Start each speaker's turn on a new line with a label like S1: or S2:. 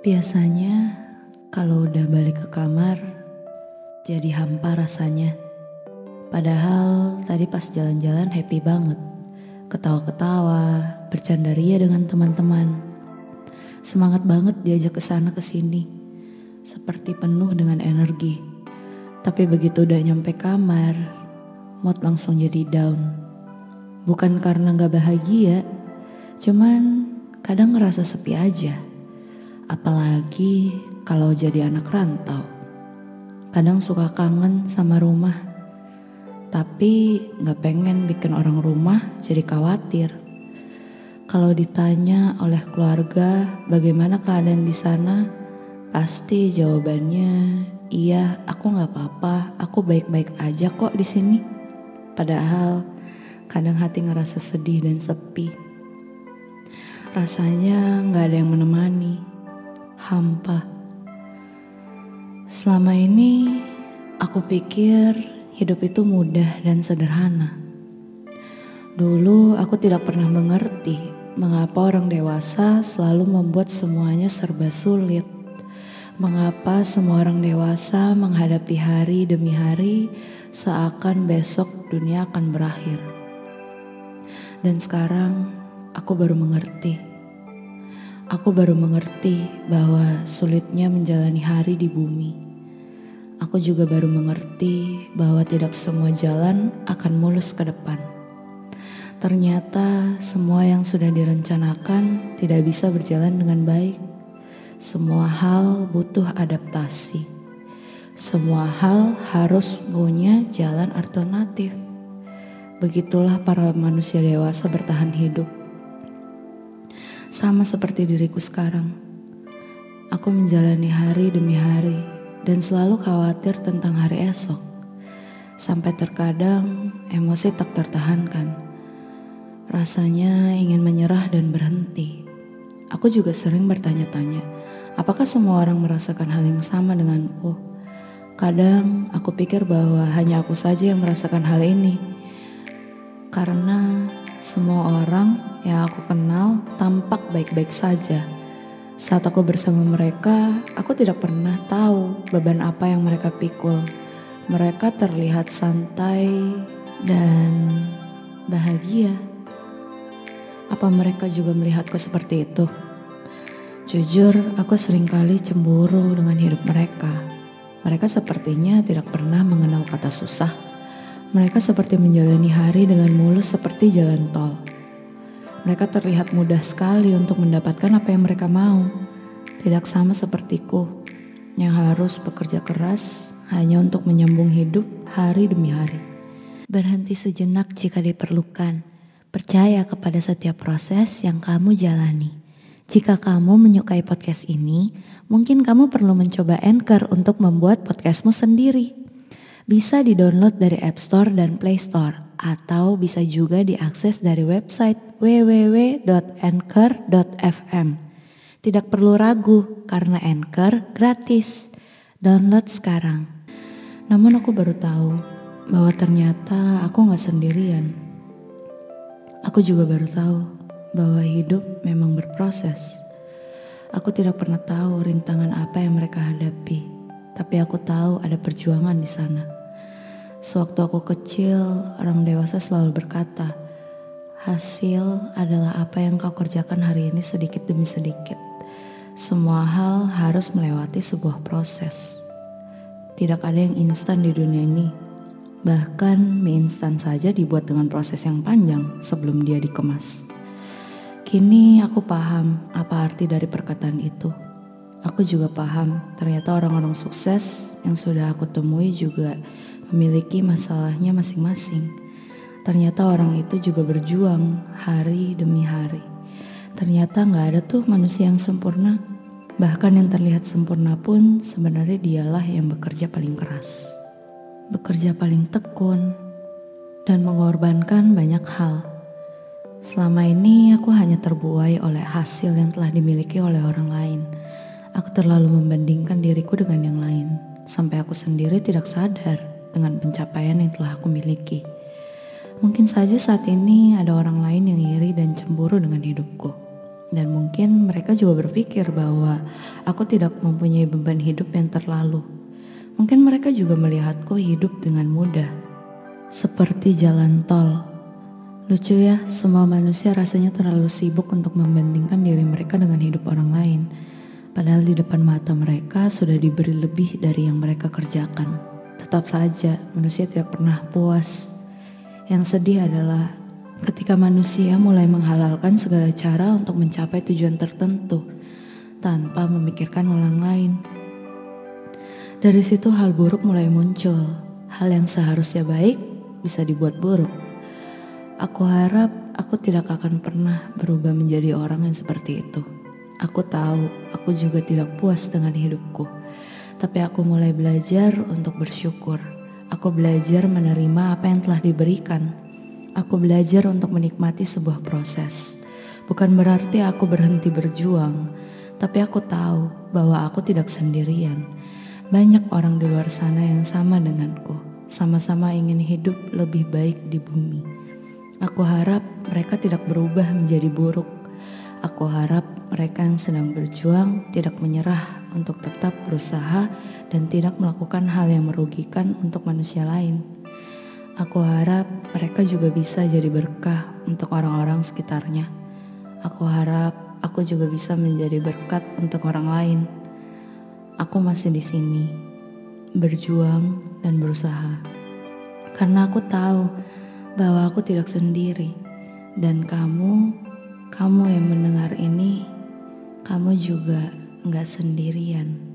S1: Biasanya kalau udah balik ke kamar jadi hampa rasanya. Padahal tadi pas jalan-jalan happy banget. Ketawa-ketawa, bercanda ria dengan teman-teman. Semangat banget diajak ke sana ke sini. Seperti penuh dengan energi. Tapi begitu udah nyampe kamar, mood langsung jadi down. Bukan karena gak bahagia, cuman kadang ngerasa sepi aja. Apalagi kalau jadi anak rantau. Kadang suka kangen sama rumah. Tapi gak pengen bikin orang rumah jadi khawatir. Kalau ditanya oleh keluarga bagaimana keadaan di sana, pasti jawabannya iya, aku gak apa-apa, aku baik-baik aja kok di sini. Padahal kadang hati ngerasa sedih dan sepi. Rasanya gak ada yang menemani hampa. Selama ini aku pikir hidup itu mudah dan sederhana. Dulu aku tidak pernah mengerti mengapa orang dewasa selalu membuat semuanya serba sulit. Mengapa semua orang dewasa menghadapi hari demi hari seakan besok dunia akan berakhir. Dan sekarang aku baru mengerti Aku baru mengerti bahwa sulitnya menjalani hari di bumi. Aku juga baru mengerti bahwa tidak semua jalan akan mulus ke depan. Ternyata semua yang sudah direncanakan tidak bisa berjalan dengan baik. Semua hal butuh adaptasi. Semua hal harus punya jalan alternatif. Begitulah para manusia dewasa bertahan hidup sama seperti diriku sekarang. Aku menjalani hari demi hari dan selalu khawatir tentang hari esok. Sampai terkadang emosi tak tertahankan. Rasanya ingin menyerah dan berhenti. Aku juga sering bertanya-tanya, apakah semua orang merasakan hal yang sama denganku? Kadang aku pikir bahwa hanya aku saja yang merasakan hal ini. Karena semua orang yang aku kenal tampak baik-baik saja. Saat aku bersama mereka, aku tidak pernah tahu beban apa yang mereka pikul. Mereka terlihat santai dan bahagia. Apa mereka juga melihatku seperti itu? Jujur, aku sering kali cemburu dengan hidup mereka. Mereka sepertinya tidak pernah mengenal kata susah mereka seperti menjalani hari dengan mulus seperti jalan tol. Mereka terlihat mudah sekali untuk mendapatkan apa yang mereka mau. Tidak sama sepertiku yang harus bekerja keras hanya untuk menyambung hidup hari demi hari. Berhenti sejenak jika diperlukan. Percaya kepada setiap proses yang kamu jalani. Jika kamu menyukai podcast ini, mungkin kamu perlu mencoba Anchor untuk membuat podcastmu sendiri. Bisa di-download dari App Store dan Play Store atau bisa juga diakses dari website www.anchor.fm. Tidak perlu ragu karena Anchor gratis. Download sekarang. Namun aku baru tahu bahwa ternyata aku gak sendirian. Aku juga baru tahu bahwa hidup memang berproses. Aku tidak pernah tahu rintangan apa yang mereka hadapi, tapi aku tahu ada perjuangan di sana. Sewaktu aku kecil, orang dewasa selalu berkata, hasil adalah apa yang kau kerjakan hari ini sedikit demi sedikit. Semua hal harus melewati sebuah proses. Tidak ada yang instan di dunia ini. Bahkan mie instan saja dibuat dengan proses yang panjang sebelum dia dikemas. Kini aku paham apa arti dari perkataan itu. Aku juga paham, ternyata orang-orang sukses yang sudah aku temui juga memiliki masalahnya masing-masing. Ternyata orang itu juga berjuang hari demi hari. Ternyata nggak ada tuh manusia yang sempurna. Bahkan yang terlihat sempurna pun sebenarnya dialah yang bekerja paling keras. Bekerja paling tekun dan mengorbankan banyak hal. Selama ini aku hanya terbuai oleh hasil yang telah dimiliki oleh orang lain. Aku terlalu membandingkan diriku dengan yang lain, sampai aku sendiri tidak sadar dengan pencapaian yang telah aku miliki. Mungkin saja saat ini ada orang lain yang iri dan cemburu dengan hidupku. Dan mungkin mereka juga berpikir bahwa aku tidak mempunyai beban hidup yang terlalu. Mungkin mereka juga melihatku hidup dengan mudah. Seperti jalan tol Lucu ya, semua manusia rasanya terlalu sibuk untuk membandingkan diri mereka dengan hidup orang lain. Padahal di depan mata mereka sudah diberi lebih dari yang mereka kerjakan. Tetap saja, manusia tidak pernah puas. Yang sedih adalah ketika manusia mulai menghalalkan segala cara untuk mencapai tujuan tertentu tanpa memikirkan orang lain. Dari situ hal buruk mulai muncul. Hal yang seharusnya baik bisa dibuat buruk. Aku harap aku tidak akan pernah berubah menjadi orang yang seperti itu. Aku tahu aku juga tidak puas dengan hidupku, tapi aku mulai belajar untuk bersyukur. Aku belajar menerima apa yang telah diberikan. Aku belajar untuk menikmati sebuah proses. Bukan berarti aku berhenti berjuang, tapi aku tahu bahwa aku tidak sendirian. Banyak orang di luar sana yang sama denganku, sama-sama ingin hidup lebih baik di bumi. Aku harap mereka tidak berubah menjadi buruk. Aku harap mereka yang sedang berjuang tidak menyerah untuk tetap berusaha dan tidak melakukan hal yang merugikan untuk manusia lain. Aku harap mereka juga bisa jadi berkah untuk orang-orang sekitarnya. Aku harap aku juga bisa menjadi berkat untuk orang lain. Aku masih di sini, berjuang dan berusaha. Karena aku tahu bahwa aku tidak sendiri dan kamu, kamu yang mendengar ini, kamu juga nggak sendirian.